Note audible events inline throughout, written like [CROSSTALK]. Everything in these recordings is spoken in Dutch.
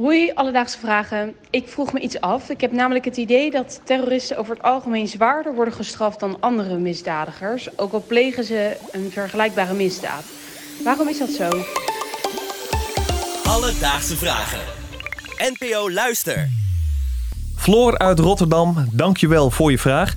Hoi, alledaagse vragen. Ik vroeg me iets af. Ik heb namelijk het idee dat terroristen over het algemeen zwaarder worden gestraft dan andere misdadigers, ook al plegen ze een vergelijkbare misdaad. Waarom is dat zo? Alledaagse vragen. NPO Luister. Floor uit Rotterdam, dankjewel voor je vraag.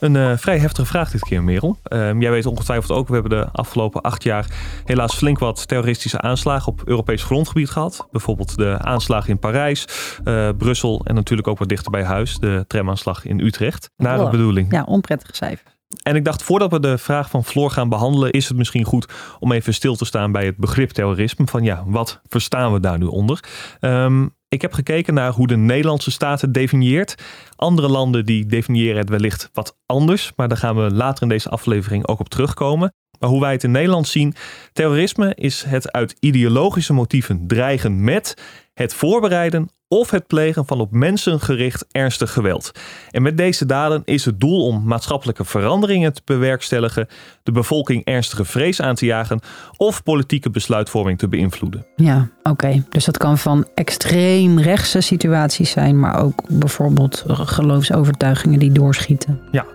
Een uh, vrij heftige vraag dit keer, Merel. Uh, jij weet ongetwijfeld ook, we hebben de afgelopen acht jaar helaas flink wat terroristische aanslagen op Europees grondgebied gehad. Bijvoorbeeld de aanslagen in Parijs, uh, Brussel en natuurlijk ook wat dichter bij huis, de tramaanslag in Utrecht. Naar de bedoeling. Ja, onprettige cijfer. En ik dacht, voordat we de vraag van Floor gaan behandelen, is het misschien goed om even stil te staan bij het begrip terrorisme. Van ja, wat verstaan we daar nu onder? Um, ik heb gekeken naar hoe de Nederlandse staat het definieert. Andere landen die definiëren het wellicht wat anders, maar daar gaan we later in deze aflevering ook op terugkomen. Maar hoe wij het in Nederland zien, terrorisme is het uit ideologische motieven dreigen met het voorbereiden of het plegen van op mensen gericht ernstig geweld. En met deze daden is het doel om maatschappelijke veranderingen te bewerkstelligen, de bevolking ernstige vrees aan te jagen of politieke besluitvorming te beïnvloeden. Ja, oké. Dus dat kan van extreem rechtse situaties zijn, maar ook bijvoorbeeld geloofsovertuigingen die doorschieten. Ja,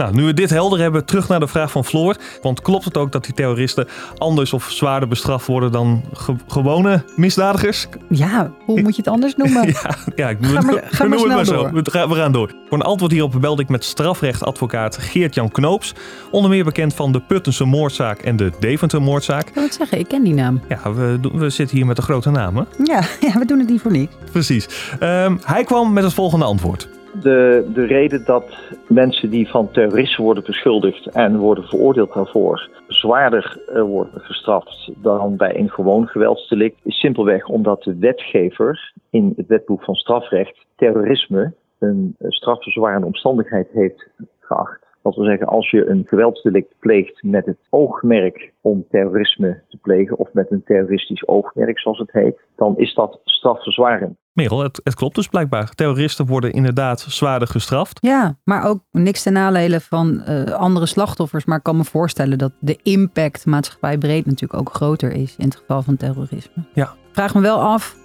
nou, nu we dit helder hebben, terug naar de vraag van Floor. Want klopt het ook dat die terroristen anders of zwaarder bestraft worden dan gewone misdadigers? Ja, hoe moet je het anders noemen? [LAUGHS] ja, ja ik ga maar, ga maar, maar zo. We gaan, we gaan door. Voor een antwoord hierop belde ik met strafrechtadvocaat Geert-Jan Knoops. Onder meer bekend van de Puttense moordzaak en de Deventer moordzaak. Ik wil het zeggen, ik ken die naam. Ja, we, we zitten hier met de grote namen. Ja, [LAUGHS] ja, we doen het niet voor niks. Precies. Um, hij kwam met het volgende antwoord de, de reden dat mensen die van terrorisme worden beschuldigd en worden veroordeeld daarvoor zwaarder uh, worden gestraft dan bij een gewoon geweldsdelict, is simpelweg omdat de wetgever in het wetboek van strafrecht terrorisme een strafverzwarende omstandigheid heeft geacht. Dat wil zeggen, als je een geweldsdelict pleegt met het oogmerk om terrorisme te plegen, of met een terroristisch oogmerk, zoals het heet, dan is dat strafverzwarend. Merel, het, het, klopt dus blijkbaar. Terroristen worden inderdaad zwaarder gestraft. Ja, maar ook niks ten nadele van uh, andere slachtoffers. Maar ik kan me voorstellen dat de impact maatschappijbreed natuurlijk ook groter is in het geval van terrorisme. Ja. Vraag me wel af,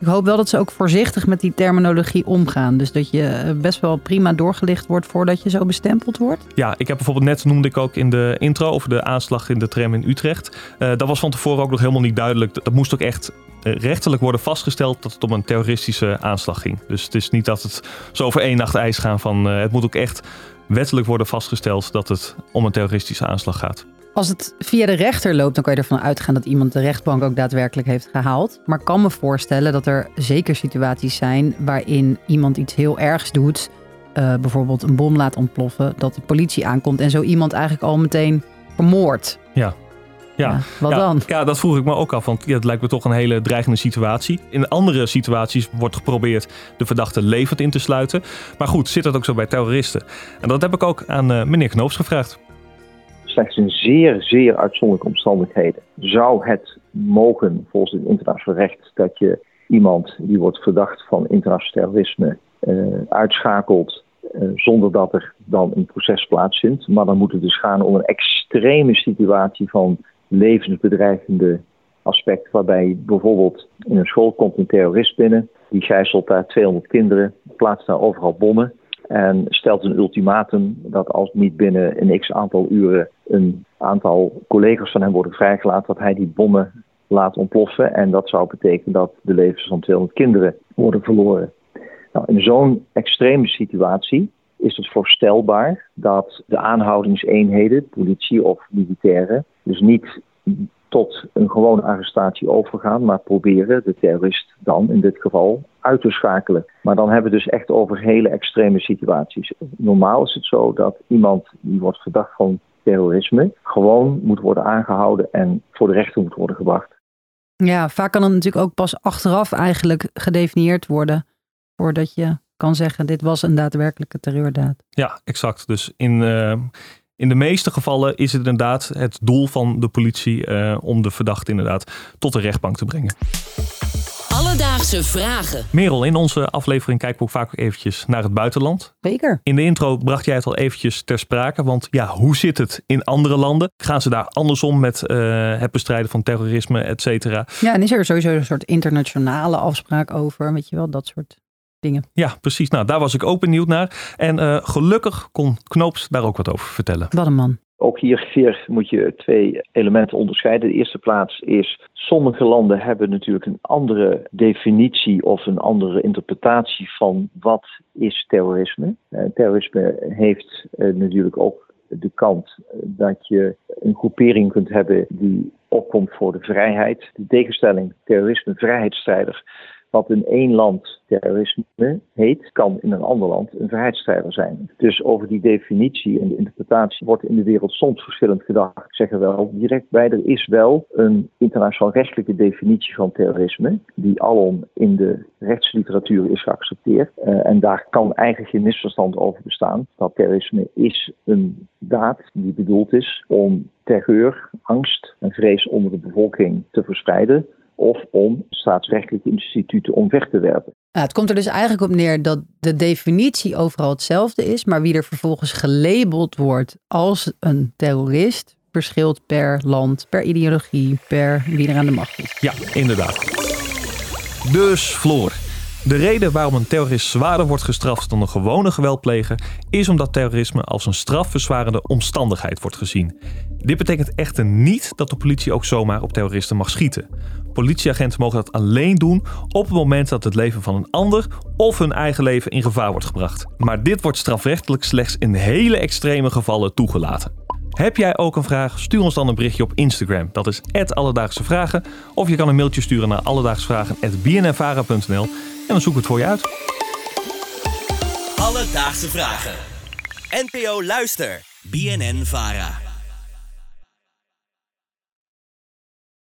ik hoop wel dat ze ook voorzichtig met die terminologie omgaan. Dus dat je eh, best wel prima doorgelicht wordt voordat je zo bestempeld wordt. Ja, ik heb bijvoorbeeld net noemde ik ook in de intro over de aanslag in de tram in Utrecht. Uh, dat was van tevoren ook nog helemaal niet duidelijk. Dat moest ook echt uh, rechterlijk worden vastgesteld dat het om een terroristische aanslag ging. Dus het is niet dat het zo over één nacht ijs gaan van het moet ook echt wettelijk worden vastgesteld dat het om een terroristische aanslag gaat. Als het via de rechter loopt, dan kan je ervan uitgaan dat iemand de rechtbank ook daadwerkelijk heeft gehaald. Maar ik kan me voorstellen dat er zeker situaties zijn waarin iemand iets heel ergs doet. Uh, bijvoorbeeld een bom laat ontploffen, dat de politie aankomt en zo iemand eigenlijk al meteen vermoordt. Ja. Ja, ja, wat dan? Ja, dat vroeg ik me ook af, want ja, het lijkt me toch een hele dreigende situatie. In andere situaties wordt geprobeerd de verdachte levend in te sluiten. Maar goed, zit dat ook zo bij terroristen? En dat heb ik ook aan uh, meneer Knoops gevraagd slechts in zeer, zeer uitzonderlijke omstandigheden zou het mogen volgens het internationaal recht dat je iemand die wordt verdacht van internationaal terrorisme uh, uitschakelt uh, zonder dat er dan een proces plaatsvindt. Maar dan moet het dus gaan om een extreme situatie van levensbedreigende aspect, waarbij bijvoorbeeld in een school komt een terrorist binnen, die gijzelt daar 200 kinderen, plaatst daar overal bommen. En stelt een ultimatum dat als niet binnen een x aantal uren een aantal collega's van hem worden vrijgelaten, dat hij die bommen laat ontploffen. En dat zou betekenen dat de levens van 200 kinderen worden verloren. Nou, in zo'n extreme situatie is het voorstelbaar dat de aanhoudingseenheden, politie of militairen, dus niet tot een gewone arrestatie overgaan, maar proberen de terrorist dan in dit geval uit te schakelen. Maar dan hebben we dus echt over hele extreme situaties. Normaal is het zo dat iemand die wordt verdacht van terrorisme gewoon moet worden aangehouden en voor de rechter moet worden gebracht. Ja, vaak kan het natuurlijk ook pas achteraf eigenlijk gedefinieerd worden voordat je kan zeggen dit was een daadwerkelijke terreurdaad. Ja, exact. Dus in, uh, in de meeste gevallen is het inderdaad het doel van de politie uh, om de verdachte inderdaad tot de rechtbank te brengen. Alledaagse vragen. Merel, in onze aflevering kijken we ook vaak eventjes naar het buitenland. Zeker. In de intro bracht jij het al eventjes ter sprake. Want ja, hoe zit het in andere landen? Gaan ze daar andersom met uh, het bestrijden van terrorisme, et cetera? Ja, en is er sowieso een soort internationale afspraak over? Weet je wel, dat soort dingen. Ja, precies. Nou, daar was ik ook benieuwd naar. En uh, gelukkig kon Knoops daar ook wat over vertellen. Wat een man. Ook hier weer moet je twee elementen onderscheiden. De eerste plaats is, sommige landen hebben natuurlijk een andere definitie of een andere interpretatie van wat is terrorisme. Uh, terrorisme heeft uh, natuurlijk ook de kant dat je een groepering kunt hebben die opkomt voor de vrijheid. De tegenstelling terrorisme, vrijheidsstrijder wat in één land terrorisme heet, kan in een ander land een vrijheidsstrijder zijn. Dus over die definitie en de interpretatie wordt in de wereld soms verschillend gedacht. Ik zeg wel direct bij, er is wel een internationaal rechtelijke definitie van terrorisme, die alom in de rechtsliteratuur is geaccepteerd. Uh, en daar kan eigenlijk geen misverstand over bestaan. Dat terrorisme is een daad die bedoeld is om terreur, angst en vrees onder de bevolking te verspreiden of om staatsrechtelijke instituten omver te werpen. het komt er dus eigenlijk op neer dat de definitie overal hetzelfde is, maar wie er vervolgens gelabeld wordt als een terrorist verschilt per land, per ideologie, per wie er aan de macht is. Ja, inderdaad. Dus Floor, de reden waarom een terrorist zwaarder wordt gestraft dan een gewone geweldpleger is omdat terrorisme als een strafverzwarende omstandigheid wordt gezien. Dit betekent echter niet dat de politie ook zomaar op terroristen mag schieten. Politieagenten mogen dat alleen doen op het moment dat het leven van een ander of hun eigen leven in gevaar wordt gebracht. Maar dit wordt strafrechtelijk slechts in hele extreme gevallen toegelaten. Heb jij ook een vraag? Stuur ons dan een berichtje op Instagram. Dat is Alledaagse Vragen. Of je kan een mailtje sturen naar alledaagsvragen.bnnvara.nl en dan zoek ik het voor je uit. Alledaagse Vragen. NPO Luister. BNN Vara.